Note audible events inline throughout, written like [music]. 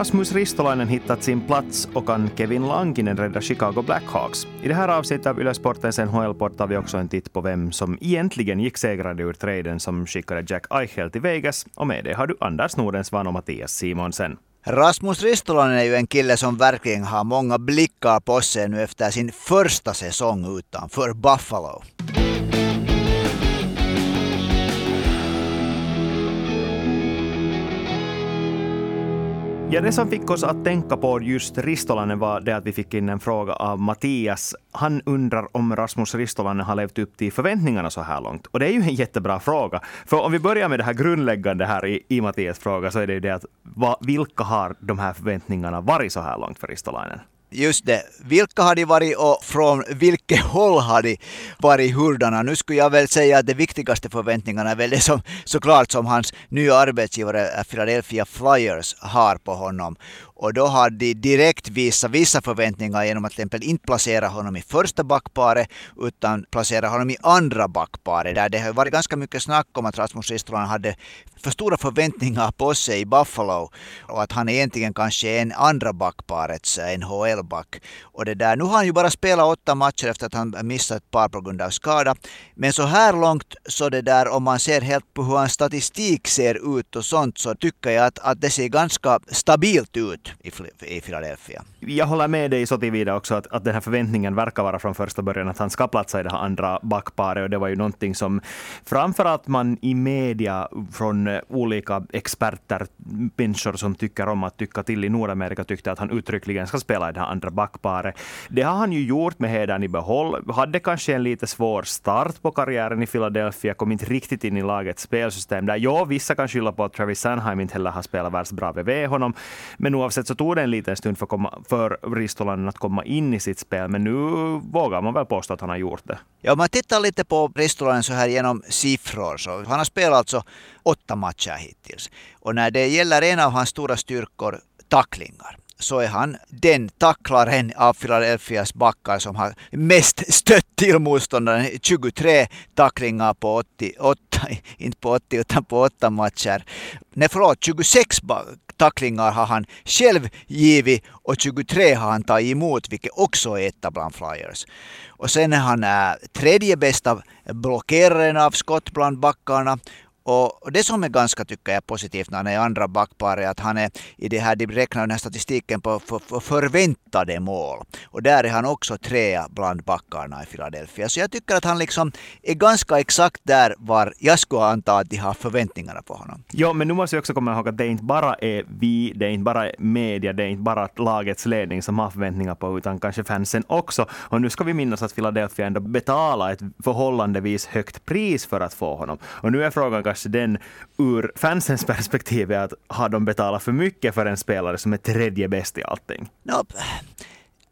Rasmus Ristolainen hittat sin plats och kan Kevin Lankinen rädda Chicago Blackhawks? I det här avsnittet av Yle Sportens NHL-port tar vi också en titt på vem som egentligen gick segrande ur traden som skickade Jack Eichel till Vegas. Och med det har du Anders Nordensvan och Mattias Simonsen. Rasmus Ristolainen är ju en kille som verkligen har många blickar på sig nu efter sin första säsong utanför Buffalo. Ja, det som fick oss att tänka på just Ristolainen var det att vi fick in en fråga av Mattias. Han undrar om Rasmus Ristolainen har levt upp till förväntningarna så här långt. Och det är ju en jättebra fråga. För om vi börjar med det här grundläggande här i, i Mattias fråga så är det ju det att va, vilka har de här förväntningarna varit så här långt för Ristolainen? Just det. Vilka har de varit och från vilket håll har de varit hurdarna? Nu skulle jag väl säga att de viktigaste förväntningarna är väl det som såklart som hans nya arbetsgivare eh, Philadelphia Flyers har på honom. Och då har de direkt visat vissa förväntningar genom att till exempel inte placera honom i första backparet utan placera honom i andra backparet. Där det har varit ganska mycket snack om att Rasmus Ristolainen hade för stora förväntningar på sig i Buffalo och att han egentligen kanske är en andra backparets eh, NHL-back. Och det där, nu har han ju bara spelat åtta matcher efter att han missat ett par på grund av skada. Men så här långt så det där om man ser helt på hur hans statistik ser ut och sånt så tycker jag att, att det ser ganska stabilt ut i, i Philadelphia. Jag håller med dig så tillvida också att, att den här förväntningen verkar vara från första början att han ska platsa i det här andra backparet och det var ju någonting som framförallt man i media från eh, olika experter, människor som tycker om att tycka till i Nordamerika tyckte att han uttryckligen ska spela i det här andra backparet. Det har han ju gjort med hedern i behåll. Hade kanske en lite svår start på karriären i Philadelphia, kom inte riktigt in i lagets spelsystem där. Ja, vissa kan skylla på att Travis Sanheim inte heller har spelat världsbra bredvid honom, men oavsett så tog det en liten stund för, komma, för Ristolainen att komma in i sitt spel, men nu vågar man väl påstå att han har gjort det. Ja, om man tittar lite på Ristolainen så här genom siffror, så han har spelat alltså åtta matcher hittills. Och när det gäller en av hans stora styrkor, tacklingar, så är han den tacklaren av Philadelphias backar som har mest stött till motståndaren. 23 tacklingar på 80, 8, [laughs] inte på 80 utan på 8 matcher. Nej förlåt, 26 tacklingar har han själv givit och 23 har han tagit emot, vilket också är etta bland Flyers. Och sen är han äh, tredje bästa blockeraren av skott bland backarna och det som är ganska tycker jag positivt när han är andra backpar är att han är i det här, de räknar den här statistiken på för, för förväntade mål. Och där är han också trea bland backarna i Philadelphia. Så jag tycker att han liksom är ganska exakt där var jag skulle anta att de har förväntningarna på honom. Ja, men nu måste vi också komma ihåg att det inte bara är vi, det är inte bara media, det är inte bara lagets ledning som har förväntningar på, utan kanske fansen också. Och nu ska vi minnas att Philadelphia ändå betalar ett förhållandevis högt pris för att få honom. Och nu är frågan kanske den ur fansens perspektiv är att har de betalat för mycket för en spelare som är tredje bäst i allting? Nope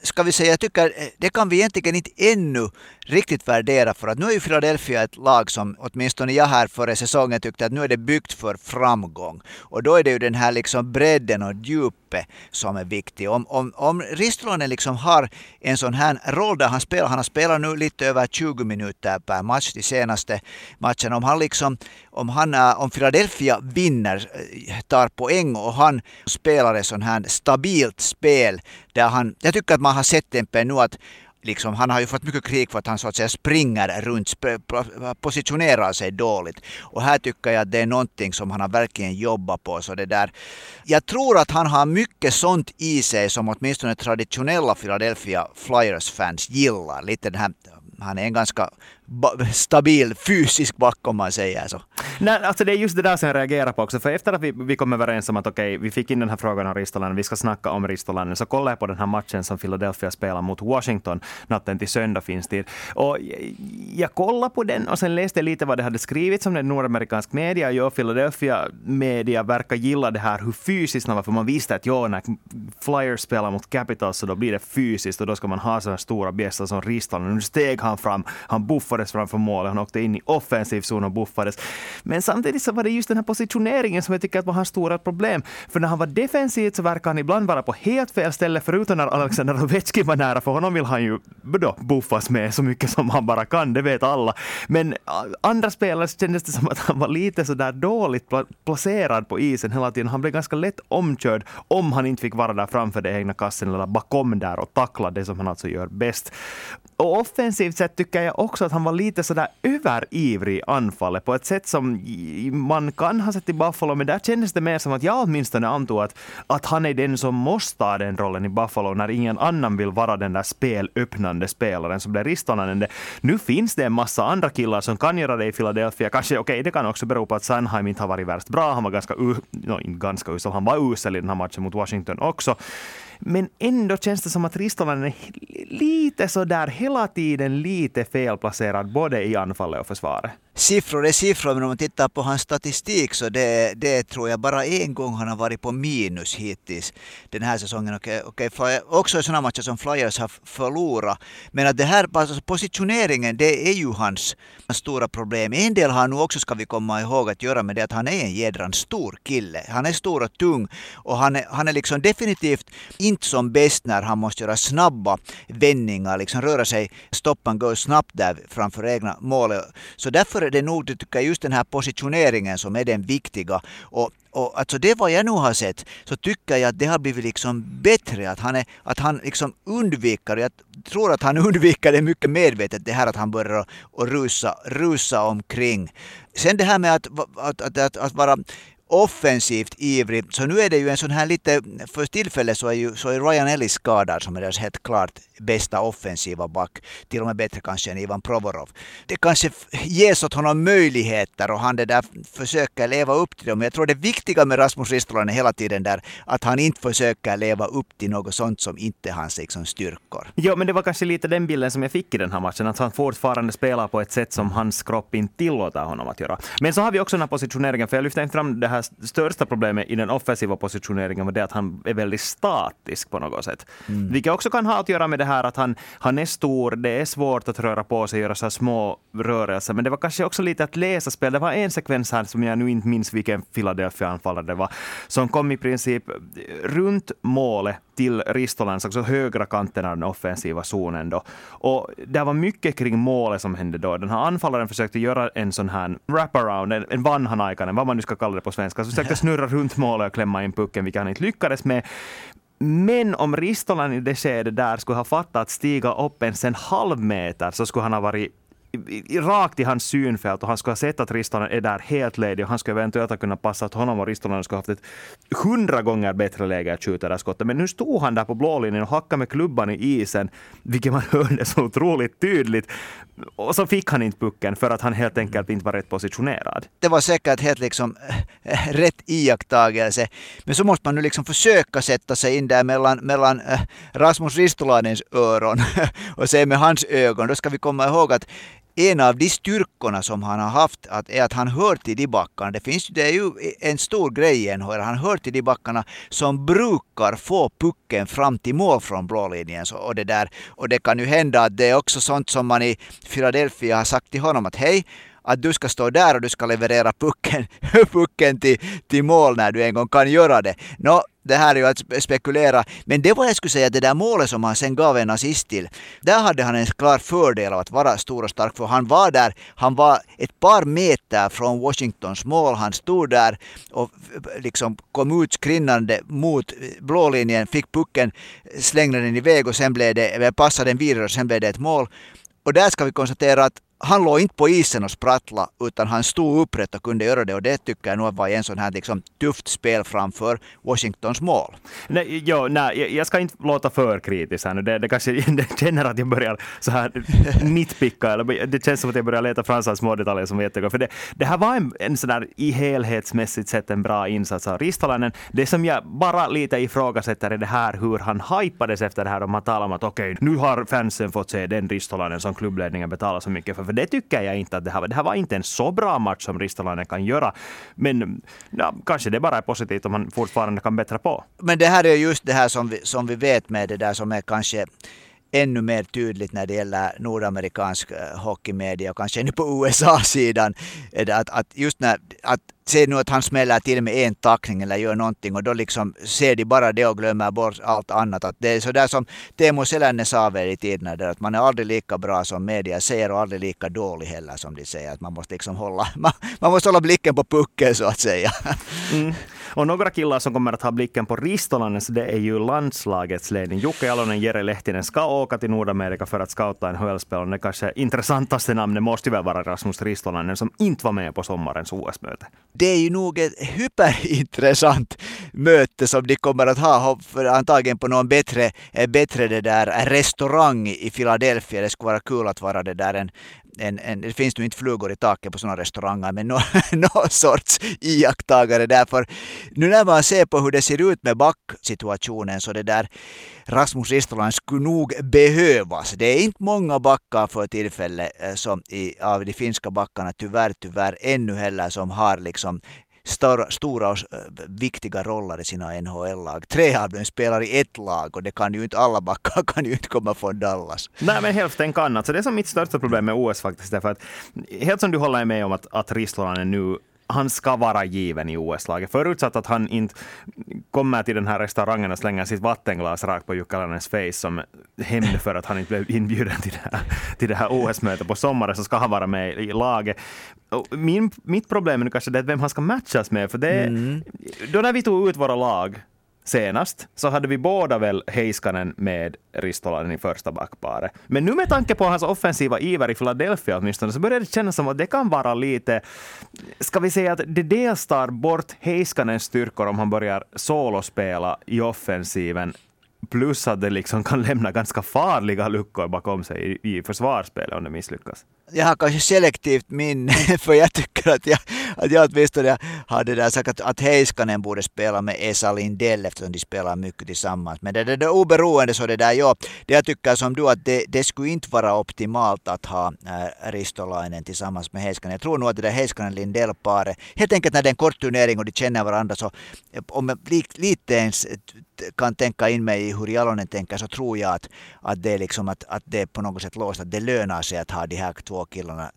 ska vi säga, jag tycker eh, det kan vi egentligen inte ännu riktigt värdera för att nu är ju Philadelphia ett lag som åtminstone jag här före säsongen tyckte att nu är det byggt för framgång. Och då är det ju den här liksom bredden och djupet som är viktig. Om, om, om Ristolainen liksom har en sån här roll där han spelar, han har spelat nu lite över 20 minuter per match de senaste matcherna. Om han liksom, om han, eh, om Philadelphia vinner, eh, tar poäng och han spelar ett sån här stabilt spel där han, jag tycker att man har sett en nu att liksom, han har ju fått mycket krig för att han så att säga springer runt, positionerar sig dåligt. Och här tycker jag att det är någonting som han har verkligen jobbat på. Så det där, jag tror att han har mycket sånt i sig som åtminstone traditionella Philadelphia Flyers-fans gillar. Lite den här han är en ganska stabil fysisk back om man säger så. Nej, alltså det är just det där som jag reagerar på också. För efter att vi, vi kom överens om att okej, okay, vi fick in den här frågan om Ristolainen, vi ska snacka om Ristolainen, så kollade jag på den här matchen som Philadelphia spelar mot Washington natten till söndag finns det. Och jag kollade på den och sen läste lite vad det hade skrivits om den nordamerikansk media. Jo, Philadelphia media verkar gilla det här hur fysiskt man var, för man visste att jo, när Flyers spelar mot Capitals så då blir det fysiskt och då ska man ha sådana stora bjässar som Ristolainen. Nu steg han fram, han buffade buffades framför målet. Han åkte in i offensiv zon och buffades. Men samtidigt så var det just den här positioneringen som jag tycker att var hans stora problem. För när han var defensivt så verkar han ibland vara på helt fel ställe, förutom när Alexander Ovechkin var nära, för honom vill han ju då buffas med så mycket som han bara kan, det vet alla. Men andra spelare kändes det som att han var lite sådär dåligt placerad på isen hela tiden. Han blev ganska lätt omkörd om han inte fick vara där framför den egna kassen eller bakom där och tackla det som han alltså gör bäst. Och offensivt sett tycker jag också att han var lite sådär överivrig i anfallet på ett sätt som man kan ha sett i Buffalo, men där kändes det mer som att jag åtminstone antog att, att han är den som måste ta den rollen i Buffalo när ingen annan vill vara den där spelöppnande spelaren som blir Ristonanen. Nu finns det en massa andra killar som kan göra det i Philadelphia. Kanske, okej, okay, det kan också bero på att Sanheim inte har varit värst bra. Han var ganska, no, inte ganska usel, han var usel i den här matchen mot Washington också. Men ändå känns det som att Ristolainen är lite sådär hela tiden lite felplacerad både i anfallet och försvaret siffror är siffror, men om man tittar på hans statistik så det, det tror jag bara en gång han har varit på minus hittills den här säsongen. Okej, okay, också i sådana matcher som Flyers har förlorat. Men att det här, alltså positioneringen, det är ju hans stora problem. En del har nog också, ska vi komma ihåg, att göra med det att han är en jädrans stor kille. Han är stor och tung och han är, han är liksom definitivt inte som bäst när han måste göra snabba vändningar, liksom röra sig, stoppan and go snabbt där framför egna mål. Så därför är det nog, det tycker jag, just den här positioneringen som är den viktiga. Och, och alltså det vad jag nu har sett så tycker jag att det har blivit liksom bättre. Att han, är, att han liksom undviker, jag tror att han [laughs] undviker det mycket medvetet det här att han börjar och rusa, rusa omkring. Sen det här med att, att, att, att, att vara offensivt ivrig. Så nu är det ju en sån här lite, för tillfället så är ju så är Ryan Ellis skadad som är deras helt klart bästa offensiva back. Till och med bättre kanske än Ivan Provorov. Det kanske ges åt honom möjligheter och han det där försöker leva upp till dem. Jag tror det viktiga med Rasmus Ristolainen hela tiden där att han inte försöker leva upp till något sånt som inte är hans liksom, styrkor. Ja, men det var kanske lite den bilden som jag fick i den här matchen, att han fortfarande spelar på ett sätt som hans kropp inte tillåter honom att göra. Men så har vi också den här positioneringen, för jag lyfte fram det här största problemet i den offensiva positioneringen var det att han är väldigt statisk på något sätt. Mm. Vilket också kan ha att göra med det här att han, han är stor, det är svårt att röra på sig, göra så små rörelser. Men det var kanske också lite att läsa spel. Det var en sekvens här som jag nu inte minns vilken Philadelphia-anfallare det var, som kom i princip runt målet till Ristolans, alltså högra kanten av den offensiva zonen. Då. Och det var mycket kring målet som hände då. Den här anfallaren försökte göra en sån här wraparound, en, en vanhanaikanen, vad man nu ska kalla det på svenska. Så försökte [laughs] snurra runt målet och klämma in pucken, vilket han inte lyckades med. Men om Ristolan i det skedet där skulle ha fattat att stiga upp ens en halv meter så skulle han ha varit rakt i hans synfält och han skulle ha sett att Ristonen är där helt ledig och han skulle eventuellt ha kunnat passa att honom och Ristonen skulle ha haft ett hundra gånger bättre läge att skjuta det skottet. Men nu stod han där på blålinjen och hackade med klubban i isen, vilket man [laughs] hörde så otroligt tydligt. Och så fick han inte pucken för att han helt enkelt inte var rätt positionerad. Det var säkert helt liksom äh, [laughs] rätt iakttagelse. Men så måste man nu liksom försöka sätta sig in där mellan, mellan äh, Rasmus Ristolanens öron [laughs] och se med hans ögon. Då ska vi komma ihåg att en av de styrkorna som han har haft att, är att han hör till de backarna. Det, finns, det är ju en stor grej i NHL. Han hör till de backarna som brukar få pucken fram till mål från blålinjen. Så, och, det där. och det kan ju hända att det är också sånt som man i Philadelphia har sagt till honom att hej, att du ska stå där och du ska leverera pucken, [laughs] pucken till, till mål när du en gång kan göra det. Nå, det här är ju att spekulera. Men det var jag skulle säga, det där målet som han sen gav en assist till. Där hade han en klar fördel av att vara stor och stark. För han var där, han var ett par meter från Washingtons mål. Han stod där och liksom kom ut skrinnande mot eh, blålinjen, fick pucken, slängde den iväg och sen blev det, eh, passade den vidare och sen blev det ett mål. Och där ska vi konstatera att han låg inte på isen och sprattla utan han stod upprätt och kunde göra det och det tycker jag nog var en sån här liksom, tufft spel framför Washingtons mål. Nej, jo, nej, jag ska inte låta för kritisk här nu. Det, det kanske [laughs] det känner att jag börjar så här [laughs] nitpicka, eller det känns som att jag börjar leta fram så små detaljer som jättegott. För det, det här var en, en sån där i helhetsmässigt sett en bra insats av Ristolainen. Det som jag bara lite ifrågasätter är det här hur han hypades efter det här Om man talar om att okej, okay, nu har fansen fått se den Ristolainen som klubbledningen betalar så mycket för för det tycker jag inte att det här var. Det här var inte en så bra match som Ristolainen kan göra. Men ja, kanske det bara är positivt om han fortfarande kan bättra på. Men det här är just det här som vi, som vi vet med det där som är kanske ännu mer tydligt när det gäller nordamerikansk eh, hockeymedia och kanske ännu på USA-sidan. Att, att just när, att se nu att han smäller till med en tackling eller gör någonting och då liksom ser de bara det och glömmer bort allt annat. Att det är sådär som Teemu Selänne sa väl i tiderna där att man är aldrig lika bra som media säger och aldrig lika dålig heller som de säger. Att man måste liksom hålla, [laughs] man, man måste hålla blicken på pucken så att säga. Mm. Och några killar som kommer att ha blicken på ristolanen, så det är ju landslagets ledning. Jocke Jalonen, Jere Lehtinen ska åka till Nordamerika för att scouta en HL-spelare. Det kanske intressantaste namnet måste väl vara Rasmus Ristolanen som inte var med på sommarens OS-möte. Det är ju nog ett hyperintressant möte som de kommer att ha, antagligen på någon bättre, eh, bättre det där restaurang i Philadelphia. Det skulle vara kul att vara det där en en, en, det finns nu inte flugor i taket på sådana restauranger, men [laughs] någon, no sorts iakttagare därför. Nu när man ser på hur det ser ut med backsituationen så det där Rasmus Ristolainen skulle nog behövas. Det är inte många backar för tillfället eh, som i, av de finska backarna tyvärr, tyvärr ännu heller som har liksom stora, stora och eh, viktiga roller i sina NHL-lag. Tre av dem spelar i ett lag och det kan ju inte alla backar kan ju inte komma från Dallas. Nej, men hälften kan. Alltså det är som mitt största problem med OS faktiskt. Därför att, helt som du håller med om att, att Ristolainen nu han ska vara given i OS-laget. Förutsatt att han inte kommer till den här restaurangen och slänger sitt vattenglas rakt på Jukkalanens face som hämnd för att han inte blev inbjuden till det här, till det här OS-mötet på sommaren, så ska han vara med i laget. Min, mitt problem är kanske det vem han ska matchas med. För det, mm. Då när vi tog ut våra lag senast så hade vi båda väl Heiskanen med Ristolainen i första backparet. Men nu med tanke på hans offensiva iver i Philadelphia åtminstone så börjar det kännas som att det kan vara lite, ska vi säga att det dels tar bort Heiskanens styrkor om han börjar solospela i offensiven plus att det liksom kan lämna ganska farliga luckor bakom sig i, i försvarsspelet om det misslyckas jag har kanske selektivt minne, [laughs] för jag tycker att jag, att jag åtminstone hade där sagt att, att Heiskanen borde spela med Esa Lindell eftersom de spelar mycket tillsammans. Men det, det, det oberoende så det där, ja, det jag tycker som du att det, det skulle inte vara optimalt att ha äh, Ristolainen tillsammans med Heiskanen. Jag tror nog att det där Heiskanen-Lindell-paret, helt enkelt när det är en kort turnering och de känner varandra så om jag lite ens kan tänka in mig i hur Jalonen tänker så tror jag att, att det är liksom att, att det är på något sätt låst, att det lönar sig att ha de här två luokilla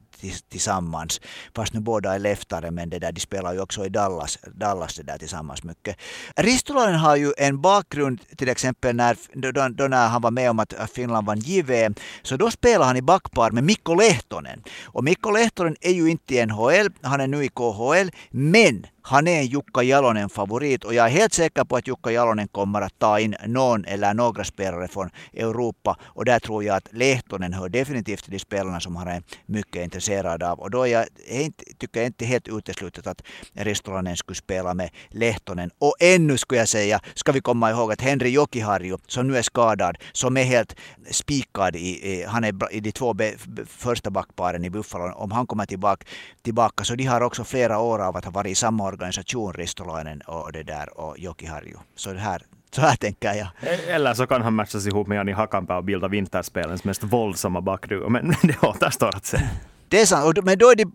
tillsammans. Fast nu båda är leftare men det där, de spelar ju också i Dallas, Dallas det där tillsammans mycket. Ristolainen har ju en bakgrund till exempel när, då, då när han var med om att Finland vann JVM. Så då spelade han i backpar med Mikko Lehtonen. Och Mikko Lehtonen är ju inte i NHL, han är nu i KHL. Men han är en Jukka Jalonen favorit och jag är helt säker på att Jukka Jalonen kommer att ta in någon eller några spelare från Europa och där tror jag att Lehtonen hör definitivt till de spelarna som han är mycket intresserad av och då är jag inte, tycker jag inte helt uteslutet att Ristolainen skulle spela med Lehtonen och ännu skulle jag säga ska vi komma ihåg att Henri Jokiharju som nu är skadad som är helt spikad i, i han är i de två be, första backparen i Buffalo om han kommer tillbaka, tillbaka så de har också flera år av att ha varit i samma organisation, Ristolainen och det där och Jokiharju. Så det här så här tänker jag. E, eller så kan han matchas ihop med Jani Hakanpää och bilda vinterspelens mest våldsamma backduo. Men [laughs] det återstår att se. Det är sant, men då är det...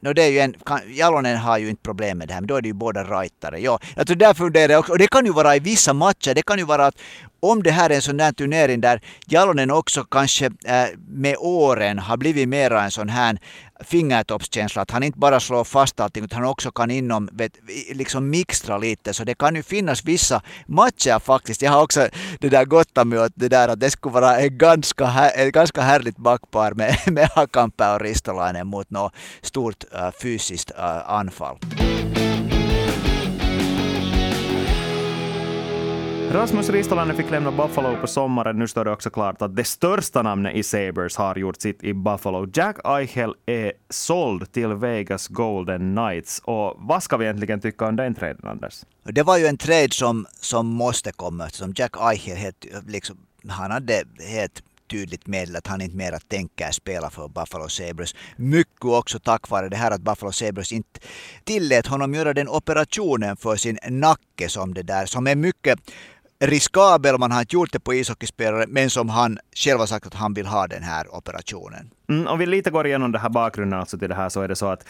No, det är ju en, Jalonen har ju inte problem med det här, men då är det ju båda rightare. Ja, alltså där funderar jag också, och det kan ju vara i vissa matcher, det kan ju vara att om det här är en sån där turnering där Jalonen också kanske eh, med åren har blivit mera en sån här fingertoppskänsla, att han inte bara slår fast allting utan han också kan inom, vet, liksom mixtra lite. Så det kan ju finnas vissa matcher faktiskt. Jag har också det där gottat mig åt det där att det skulle vara ett ganska, ett ganska härligt backpar med, [laughs] med Hakanpää och Ristolainen mot något stort uh, fysiskt uh, anfall. Rasmus Ristolainen fick lämna Buffalo på sommaren. Nu står det också klart att det största namnet i Sabres har gjort sitt i Buffalo. Jack Eichel är såld till Vegas Golden Knights. Och vad ska vi egentligen tycka om den traden, Anders? Det var ju en trade som, som måste komma. Som Jack Eichel, helt, liksom, han hade helt tydligt meddelat att han inte mera tänker spela för Buffalo Sabres. Mycket också tack vare det här att Buffalo Sabres inte tillät honom göra den operationen för sin nacke som det där, som är mycket riskabel, man har inte gjort det på ishockeyspelare, men som han själv har sagt att han vill ha den här operationen. Mm, om vi lite går igenom det här bakgrunden alltså till det här så är det så att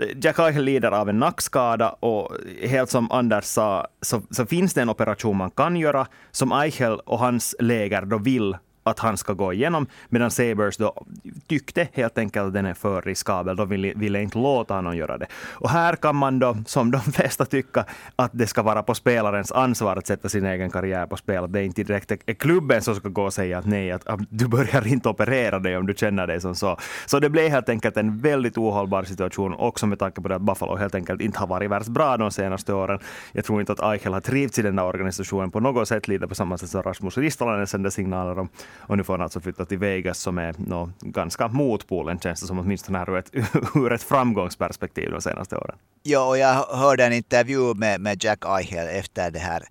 eh, Jack Eichel lider av en nackskada och helt som Anders sa så, så finns det en operation man kan göra som Eichel och hans läger då vill att han ska gå igenom, medan Sabres då tyckte helt enkelt att den är för riskabel. De ville, ville inte låta honom göra det. Och här kan man då, som de [laughs] flesta, tycka att det ska vara på spelarens ansvar att sätta sin egen karriär på spel. Att det är inte direkt är klubben som ska gå och säga att nej, att, att du börjar inte operera dig om du känner dig som så. Så det blev helt enkelt en väldigt ohållbar situation, också med tanke på det att Buffalo helt enkelt inte har varit värst bra de senaste åren. Jag tror inte att Eichel har trivts i den där organisationen på något sätt, lite på samma sätt som Rasmus Ristolainen sände signaler om. Och nu får han alltså flytta till Vegas som är no, ganska motpolen, känns det som åtminstone här ur ett, [laughs] ur ett framgångsperspektiv de senaste åren. Ja, och jag hörde en intervju med, med Jack Eichel efter, det här,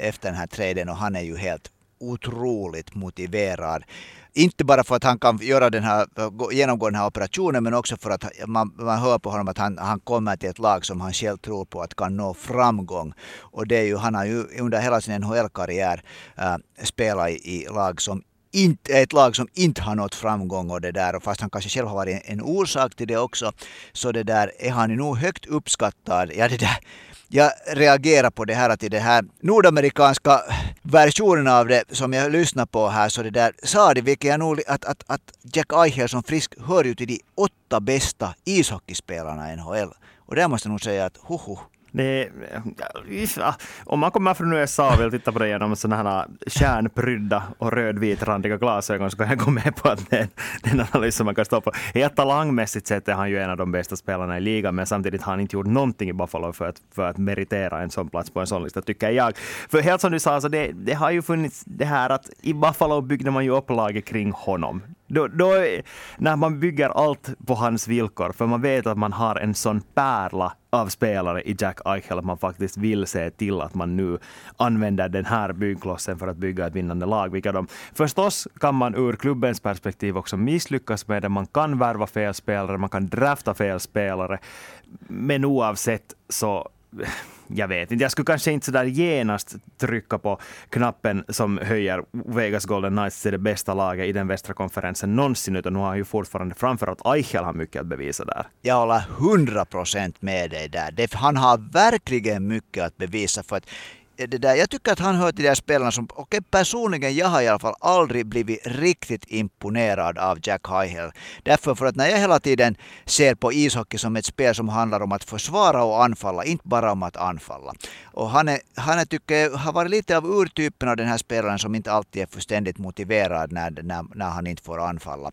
efter den här traden och han är ju helt otroligt motiverad. Inte bara för att han kan göra den här, genomgå den här operationen men också för att man, man hör på honom att han, han kommer till ett lag som han själv tror på att kan nå framgång. Och det är ju, han har ju under hela sin NHL-karriär äh, spelat i, i lag som inte, ett lag som inte har nått framgång och det där och fast han kanske själv har varit en orsak till det också så det där är han ju nog högt uppskattad. Ja, det där, jag reagerar på det här att i den här nordamerikanska versionen av det som jag lyssnar på här så det där sa det, vilket jag nog att, att, att Jack Eichel som frisk hör ju till de åtta bästa ishockeyspelarna i NHL. Och där måste jag nog säga att hoho, det, om man kommer från USA och vill titta på det genom sådana här kärnprydda och rödvitrandiga glasögon så kan jag gå med på att det är en analys som man kan stå på. Helt talangmässigt sett är han ju en av de bästa spelarna i ligan, men samtidigt har han inte gjort någonting i Buffalo för att, för att meritera en sån plats på en sån lista, tycker jag. För helt som du sa, så det, det har ju funnits det här att i Buffalo byggde man ju upp laget kring honom. Då, då, när man bygger allt på hans villkor, för man vet att man har en sån pärla av spelare i Jack Eichel att man faktiskt vill se till att man nu använder den här byggklossen för att bygga ett vinnande lag. Vilka de, förstås kan man ur klubbens perspektiv också misslyckas med det. Man kan värva fel spelare, man kan drafta fel spelare. Men oavsett så jag vet inte, jag skulle kanske inte sådär genast trycka på knappen som höjer Vegas Golden Knights till det bästa laget i den västra konferensen någonsin, utan nu har han ju fortfarande framförallt Eichel har mycket att bevisa där. Jag håller hundra procent med dig där. Han har verkligen mycket att bevisa för att det där, jag tycker att han hör till de spelarna som, okej okay, personligen, jag har i alla fall aldrig blivit riktigt imponerad av Jack Highhill. Därför för att när jag hela tiden ser på ishockey som ett spel som handlar om att försvara och anfalla, inte bara om att anfalla. Och han, är, han är, tycker jag, har varit lite av urtypen av den här spelaren som inte alltid är fullständigt motiverad när, när, när han inte får anfalla.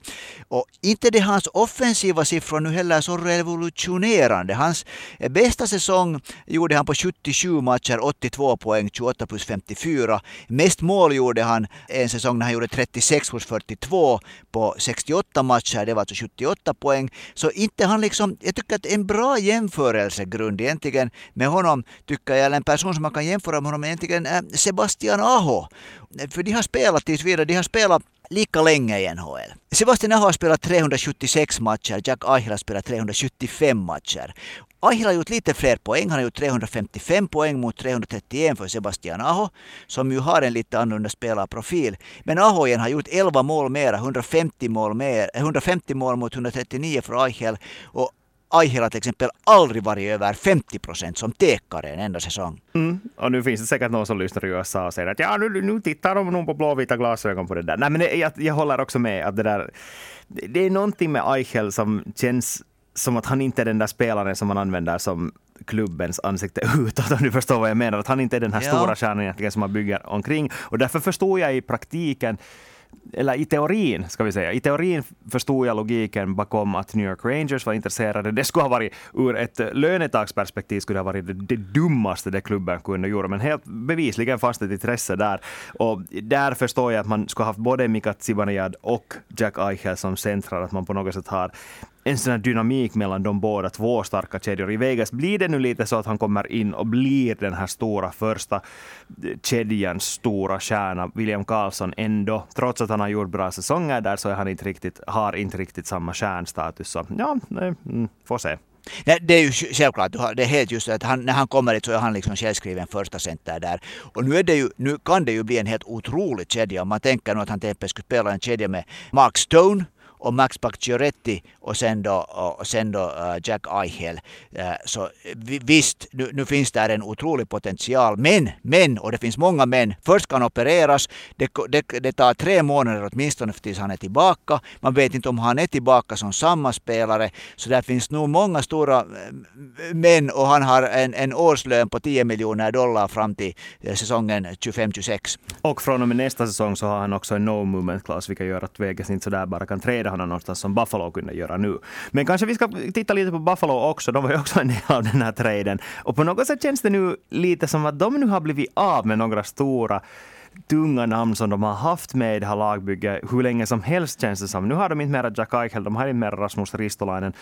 Och inte det hans offensiva siffror nu heller så revolutionerande. Hans bästa säsong gjorde han på 77 matcher, 82 på poäng, 28 plus 54. Mest mål gjorde han en säsong när han gjorde 36 plus 42 på 68 matcher. Det var alltså 78 poäng. Så inte han liksom, jag tycker att en bra jämförelsegrund egentligen med honom, tycker jag, eller en person som man kan jämföra med honom egentligen är Sebastian Aho. För de har spelat tills vidare, de har spelat lika länge i NHL. Sebastian Aho har spelat 376 matcher, Jack Eichel har spelat 375 matcher. Eichel har gjort lite fler poäng. Han har gjort 355 poäng mot 331 för Sebastian Aho, som ju har en lite annorlunda spelarprofil. Men Aho igen har gjort 11 mål mer, 150 mål, mer, 150 mål mot 139 för Eichel. Och Aihel har till exempel aldrig varit över 50 procent som tekare en enda säsong. Mm. Och nu finns det säkert någon som lyssnar i USA och säger att ja, nu, nu tittar de nog på blåvita glasögon på det där. Nej, men det, jag, jag håller också med att det där, det är någonting med Eichel som känns som att han inte är den där spelaren som man använder som klubbens ansikte [laughs] utåt, om du förstår vad jag menar. Att han inte är den här ja. stora stjärnan egentligen som man bygger omkring. Och därför förstår jag i praktiken eller i teorin, ska vi säga, i teorin förstod jag logiken bakom att New York Rangers var intresserade. Det skulle ha varit, ur ett lönetagsperspektiv, skulle ha varit det, det dummaste det klubben kunde göra, men helt bevisligen fanns det ett intresse där. Och där förstår jag att man skulle ha haft både Mika Zibanejad och Jack Eichel som centrar, att man på något sätt har en sån här dynamik mellan de båda, två starka kedjor. I Vegas blir det nu lite så att han kommer in och blir den här stora första kedjans stora stjärna, William Karlsson, ändå. Trots att han har gjort bra säsonger där så är han inte riktigt, har inte riktigt samma stjärnstatus. Så ja, nej, mm, får se. Nej, det är ju självklart, det är helt just att han, när han kommer dit så är han liksom självskriven första center där. Och nu, är det ju, nu kan det ju bli en helt otrolig kedja om man tänker nu att han till exempel skulle spela en kedja med Mark Stone och Max Pacioretty och sen då, och sen då uh, Jack Eichel. Uh, så visst, nu, nu finns där en otrolig potential. Men, men, och det finns många men. Först ska han opereras. Det, det, det tar tre månader åtminstone tills han är tillbaka. Man vet inte om han är tillbaka som samma spelare. Så där finns nog många stora eh, men och han har en, en årslön på 10 miljoner dollar fram till säsongen 25-26. Och från och med nästa säsong så har han också en no movement class vilket gör att Vegas inte sådär bara kan träda honom någonstans som Buffalo kunde göra nu. Men kanske vi ska titta lite på Buffalo också. De var ju också en del av den här traden. Och på något sätt känns det nu lite som att de nu har blivit av med några stora tunga namn som de har haft med i det här lagbygget hur länge som helst känns det som. Nu har de inte mera Jack Eichel, de har inte mera Rasmus Ristolainen.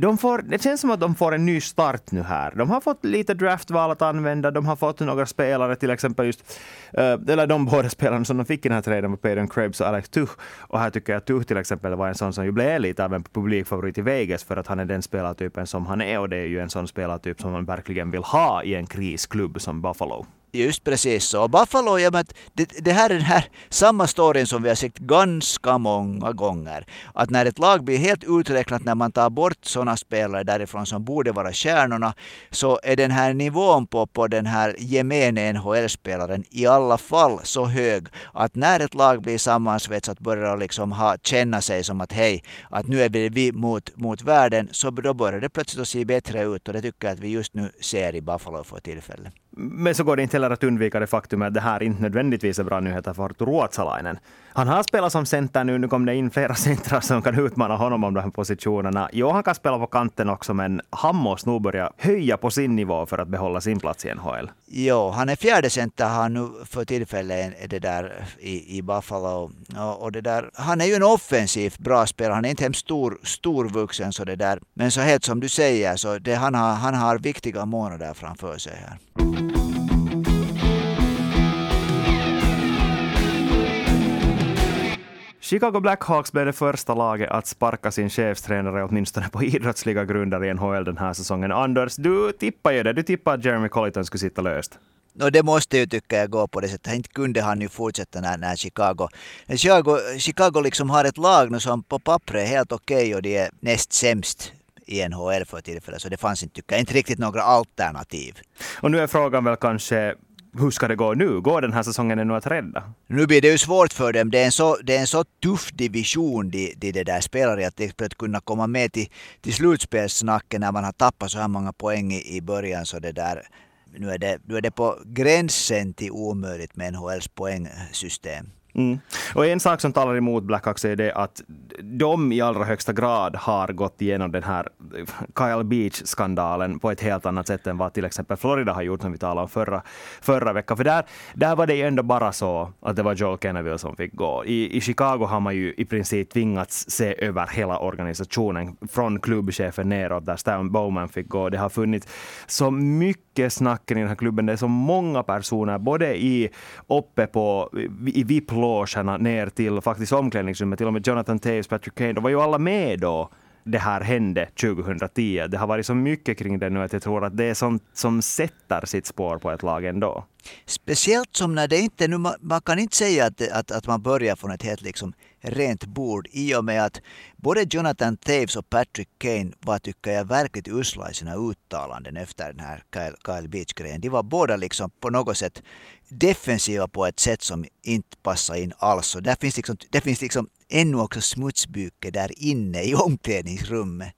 De får, det känns som att de får en ny start nu här. De har fått lite draftval att använda, de har fått några spelare, till exempel just, eh, eller de båda spelarna som de fick i den här traden med Peyton Krebs och Alex Tuch. Och här tycker jag att Tuch till exempel var en sån som ju blev lite av en publikfavorit i Vegas för att han är den spelartypen som han är och det är ju en sån spelartyp som man verkligen vill ha i en krisklubb som Buffalo. Just precis så. Buffalo, ja, men det, det här är den här samma storyn som vi har sett ganska många gånger. Att när ett lag blir helt uträknat när man tar bort sådana spelare därifrån som borde vara stjärnorna, så är den här nivån på, på den här gemene NHL-spelaren i alla fall så hög att när ett lag blir sammansvetsat börjar liksom ha, känna sig som att hej, att nu är vi mot, mot världen, så då börjar det plötsligt att se bättre ut och det tycker jag att vi just nu ser i Buffalo för tillfället. Men så går det inte heller att undvika det faktum att det här inte nödvändigtvis är bra nyheter för Ruotsalainen. Han har spelat som center nu, nu kom det in flera [laughs] centrar som kan utmana honom om de här positionerna. Jo, han kan spela på kanten också, men han måste nog börja höja på sin nivå för att behålla sin plats i NHL. Jo, han är fjärde center han nu för tillfället det där i, i Buffalo. Och, och, det där, han är ju en offensivt bra spelare. Han är inte hemskt stor, storvuxen så det där. Men så helt som du säger, så det, han, har, han har viktiga månader framför sig här. Chicago Blackhawks blev det första laget att sparka sin chefstränare åtminstone på [laughs] idrottsliga grunder i NHL den här säsongen. Anders, du tippar ju det. Du tippar att Jeremy Colliton skulle sitta löst. No, det måste ju tycka jag gå på det sättet. Inte kunde han ju fortsätta när, när Chicago... Chicago... Chicago liksom har ett lag nu som på pappret är helt okej okay och de är näst sämst i NHL för tillfället. Så det fanns inte, tycker jag, inte riktigt några alternativ. Och nu är frågan väl kanske hur ska det gå nu? Går den här säsongen ännu att rädda? Nu blir det ju svårt för dem. Det är en så, det är en så tuff division de, de, det där spelar i att, att kunna komma med till, till slutspelssnacket när man har tappat så här många poäng i, i början så det där nu är det, nu är det på gränsen till omöjligt med NHLs poängsystem. Mm. Och en sak som talar emot Blackhawks är det att de i allra högsta grad har gått igenom den här Kyle Beach-skandalen på ett helt annat sätt än vad till exempel Florida har gjort, som vi talade om förra, förra veckan. För där, där var det ju ändå bara så att det var Joel Kenneville som fick gå. I, I Chicago har man ju i princip tvingats se över hela organisationen, från klubbchefen neråt, där Stan Bowman fick gå. Det har funnits så mycket snack i den här klubben. Det är så många personer, både i, uppe på, i VIP logerna ner till faktiskt omklädningsrummet. Till och med Jonathan Taves, Patrick Kane, de var ju alla med då det här hände 2010. Det har varit så mycket kring det nu att jag tror att det är sånt som sätter sitt spår på ett lag ändå. Speciellt som när det inte, nu, man kan inte säga att, att, att man börjar från ett helt liksom rent bord i och med att både Jonathan Taves och Patrick Kane var, tycker jag, verkligt usla i sina uttalanden efter den här Kyle, Kyle Beach-grejen. De var båda liksom på något sätt defensiva på ett sätt som inte passar in alls. Och där finns liksom, det finns liksom ännu också smutsbyke där inne i omklädningsrummet.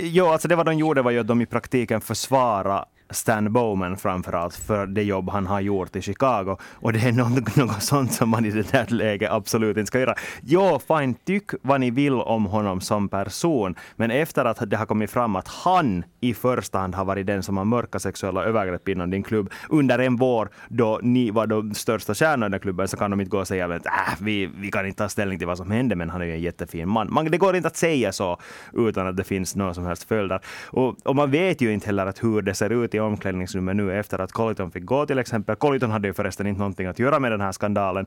Jo, alltså det vad de gjorde var ju att de i praktiken försvarade Stan Bowman framförallt för det jobb han har gjort i Chicago. Och det är något, [laughs] något sånt som man i det där läget absolut inte ska göra. Jo, fine, tyck vad ni vill om honom som person, men efter att det har kommit fram att han i första hand har varit den som har mörka sexuella övergrepp inom din klubb under en vår då ni var de största stjärnorna i klubben så kan de inte gå och säga att äh, vi, vi kan inte ta ställning till vad som hände men han är ju en jättefin man. man. Det går inte att säga så utan att det finns några som helst följder. Och, och man vet ju inte heller att hur det ser ut i omklädningsrummet nu efter att Colliton fick gå till exempel. Colliton hade ju förresten inte någonting att göra med den här skandalen.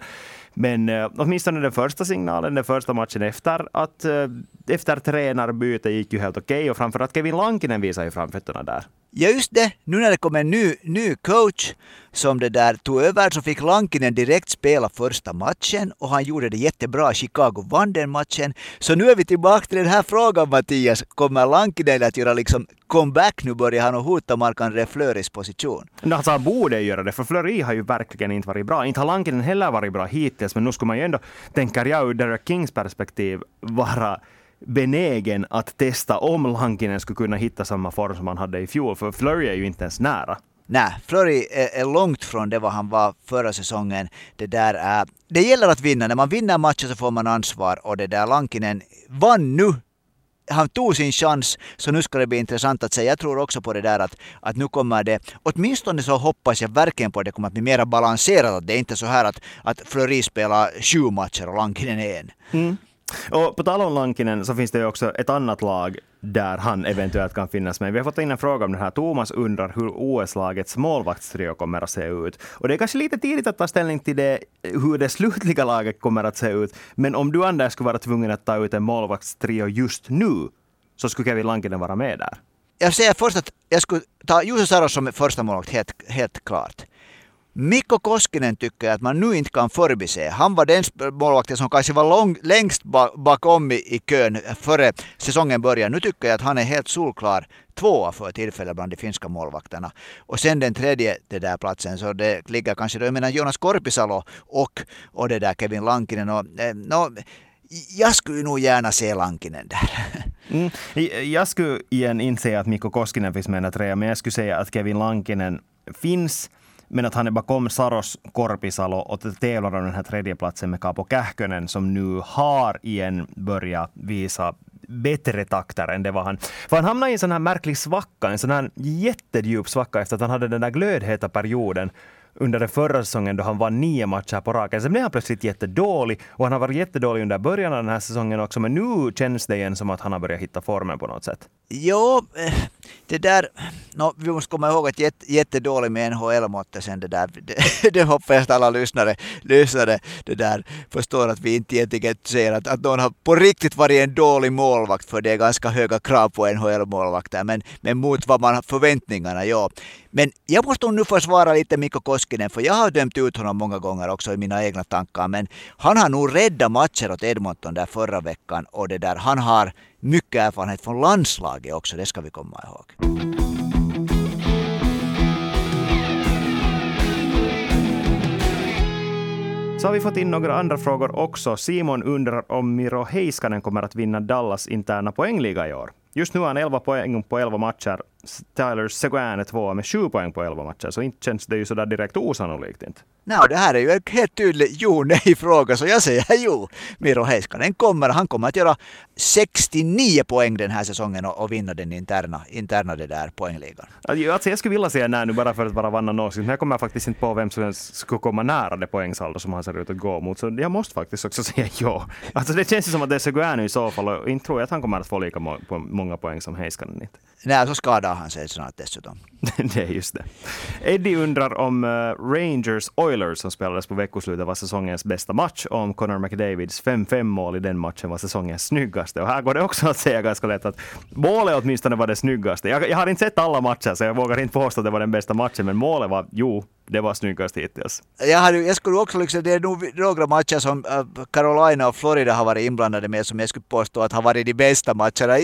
Men eh, åtminstone den första signalen, den första matchen efter att eh, efter tränarbyte gick ju helt okej okay, och framförallt Kevin Lankinen visade ju framfötterna där. Ja just det, nu när det kom en ny, ny coach som det där tog över så fick Lankinen direkt spela första matchen och han gjorde det jättebra. Chicago vann den matchen. Så nu är vi tillbaka till den här frågan Mattias. Kommer Lankinen att göra liksom comeback nu? Börjar han att hota Marc-André Fleuris position? Alltså han borde göra det, för Fleury har ju verkligen inte varit bra. Inte har Lankinen heller varit bra hittills, men nu skulle man ju ändå, tänker jag ur Derek Kings perspektiv, vara benägen att testa om Lankinen skulle kunna hitta samma form som han hade i fjol, för Flurry är ju inte ens nära. Nej, Flurry är, långt från det vad han var förra säsongen. Det, där är, det gäller att vinna. När man vinner matcher så får man ansvar och det där Lankinen vann nu han tog sin chans, så nu ska det bli intressant att se. Jag tror också på det där att, att nu kommer det, åtminstone så hoppas jag verkligen på att det kommer att bli mer balanserat. Det är inte så här att, att Fleury spelar sju matcher och Lankinen en. Mm. Och på tal om Lankinen så finns det ju också ett annat lag där han eventuellt kan finnas med. Vi har fått in en fråga om det här. Thomas undrar hur OS-lagets målvaktstrio kommer att se ut. Och det är kanske lite tidigt att ta ställning till det, hur det slutliga laget kommer att se ut. Men om du Anders skulle vara tvungen att ta ut en målvaktstrio just nu, så skulle Kevin Lankinen vara med där. Jag säger först att jag skulle ta Jussi Saros som första målvakt, helt, helt klart. Mikko Koskinen tycker att man nu inte kan förbise. Han var den målvakten som kanske var lång, längst bakom i, kön före säsongen började. Nu tycker jag att han är helt solklar tvåa för tillfället bland de finska målvakterna. Och sen den tredje den där platsen, så det ligger kanske då, jag menar Jonas Korpisalo och, och det där Kevin Lankinen. Och, eh, no, jag skulle nog gärna se Lankinen där. [laughs] Mm. Jag skulle igen inse att Mikko Koskinen finns med i den men jag skulle säga att Kevin Lankinen finns men att han är bakom Saros Korpisalo och tävlar om den här tredjeplatsen med Capo Kähkönen som nu har igen börjat visa bättre takter än det var han. För han hamnade i en sån här märklig svacka, en sån här jättedjup svacka efter att han hade den där glödheta perioden under den förra säsongen då han vann nio matcher på raken. Sen blev han plötsligt jättedålig och han har varit jättedålig under början av den här säsongen också. Men nu känns det igen som att han har börjat hitta formen på något sätt. Jo, eh, det där... No, vi måste komma ihåg att jätte, jättedålig med NHL-måttet sen det där. Det, [laughs] det hoppas jag att alla lyssnare, lyssnare det där förstår att vi inte egentligen säger att, att någon har på riktigt varit en dålig målvakt för det är ganska höga krav på NHL-målvakter. Men, men mot vad man har förväntningarna, ja. Men jag måste nu försvara lite Mikko Koskinen, för jag har dömt ut honom många gånger också i mina egna tankar. Men han har nog räddat matcher åt Edmonton där förra veckan och det där. Han har mycket erfarenhet från landslaget också, det ska vi komma ihåg. Så har vi fått in några andra frågor också. Simon undrar om Miro Heiskanen kommer att vinna Dallas interna poängliga i år. Just nu har han 11 poäng på 11 matcher. Tyler Seguin är tvåa med 7 poäng på 11 matcher, så inte känns det ju sådär direkt osannolikt inte. Nej, det här är ju en helt tydlig jo-nej-fråga, så jag säger [laughs] jo. Miro Heiskanen kommer, han kommer att göra 69 poäng den här säsongen och, och vinna den interna, interna det där poängligan. Alltså jag skulle vilja säga nej nu bara för att vara vanna någonsin, men jag kommer faktiskt inte på vem som skulle komma nära det poängsaldo som han ser ut att gå mot, så jag måste faktiskt också [laughs] säga ja. Alltså det känns ju som att det är Seguin i så fall, och inte tror jag att han kommer att få lika många poäng som Heiskanen. Nej, så skadar han sig snart dessutom. det är just det. Eddie undrar om uh, Rangers Oilers som spelades på veckoslutet var säsongens bästa match och om Connor McDavids 5-5 mål i den matchen var säsongens snyggaste. Och här går det också att säga ganska lätt att målet åtminstone var det snyggaste. Jag, jag har inte sett alla matcher så jag vågar inte påstå att det var den bästa matchen, men målet var, jo, det var snyggast hittills. Jag, hade, jag skulle också liksom, det är nog några matcher som uh, Carolina och Florida har varit inblandade med som jag skulle påstå att har varit de bästa matcherna.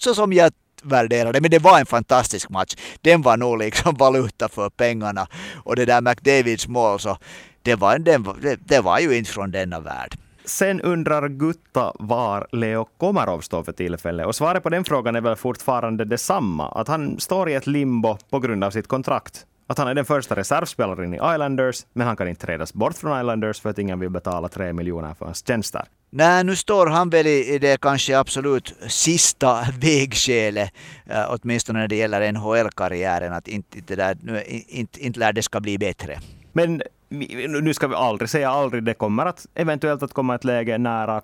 Så som jag värderade. Men det var en fantastisk match. Den var nog liksom [laughs] valuta för pengarna. Och det där McDavids mål så det var, det, det var ju inte från denna värld. Sen undrar Gutta var Leo Komarov står för tillfället. Och svaret på den frågan är väl fortfarande detsamma. Att han står i ett limbo på grund av sitt kontrakt att han är den första reservspelaren i Islanders, men han kan inte trädas bort från Islanders för att ingen vill betala tre miljoner för hans tjänster. Nej, nu står han väl i det kanske absolut sista [laughs] vägskälet, eh, åtminstone när det gäller NHL-karriären, att inte, inte, där, nu, inte, inte lär det ska bli bättre. Men nu ska vi aldrig säga aldrig, det kommer att eventuellt att komma ett läge nära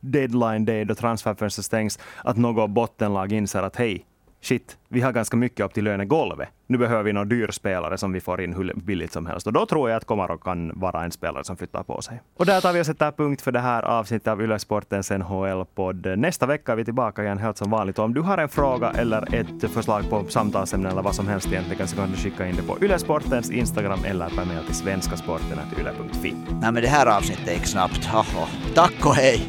deadline day då transferfönstret stängs, att något bottenlag inser att hej, shit, vi har ganska mycket upp till lönegolvet. Nu behöver vi någon dyr spelare som vi får in hur billigt som helst. Och då tror jag att Komarov kan vara en spelare som flyttar på sig. Och där tar vi och sätter punkt för det här avsnittet av Yle Sportens NHL-podd. Nästa vecka är vi tillbaka igen helt som vanligt. Och om du har en fråga eller ett förslag på samtalsämne eller vad som helst egentligen så kan du skicka in det på Yle Sportens Instagram eller per mail till svenskasporten.yle.fi. Nej men det här avsnittet gick snabbt. Tack och hej!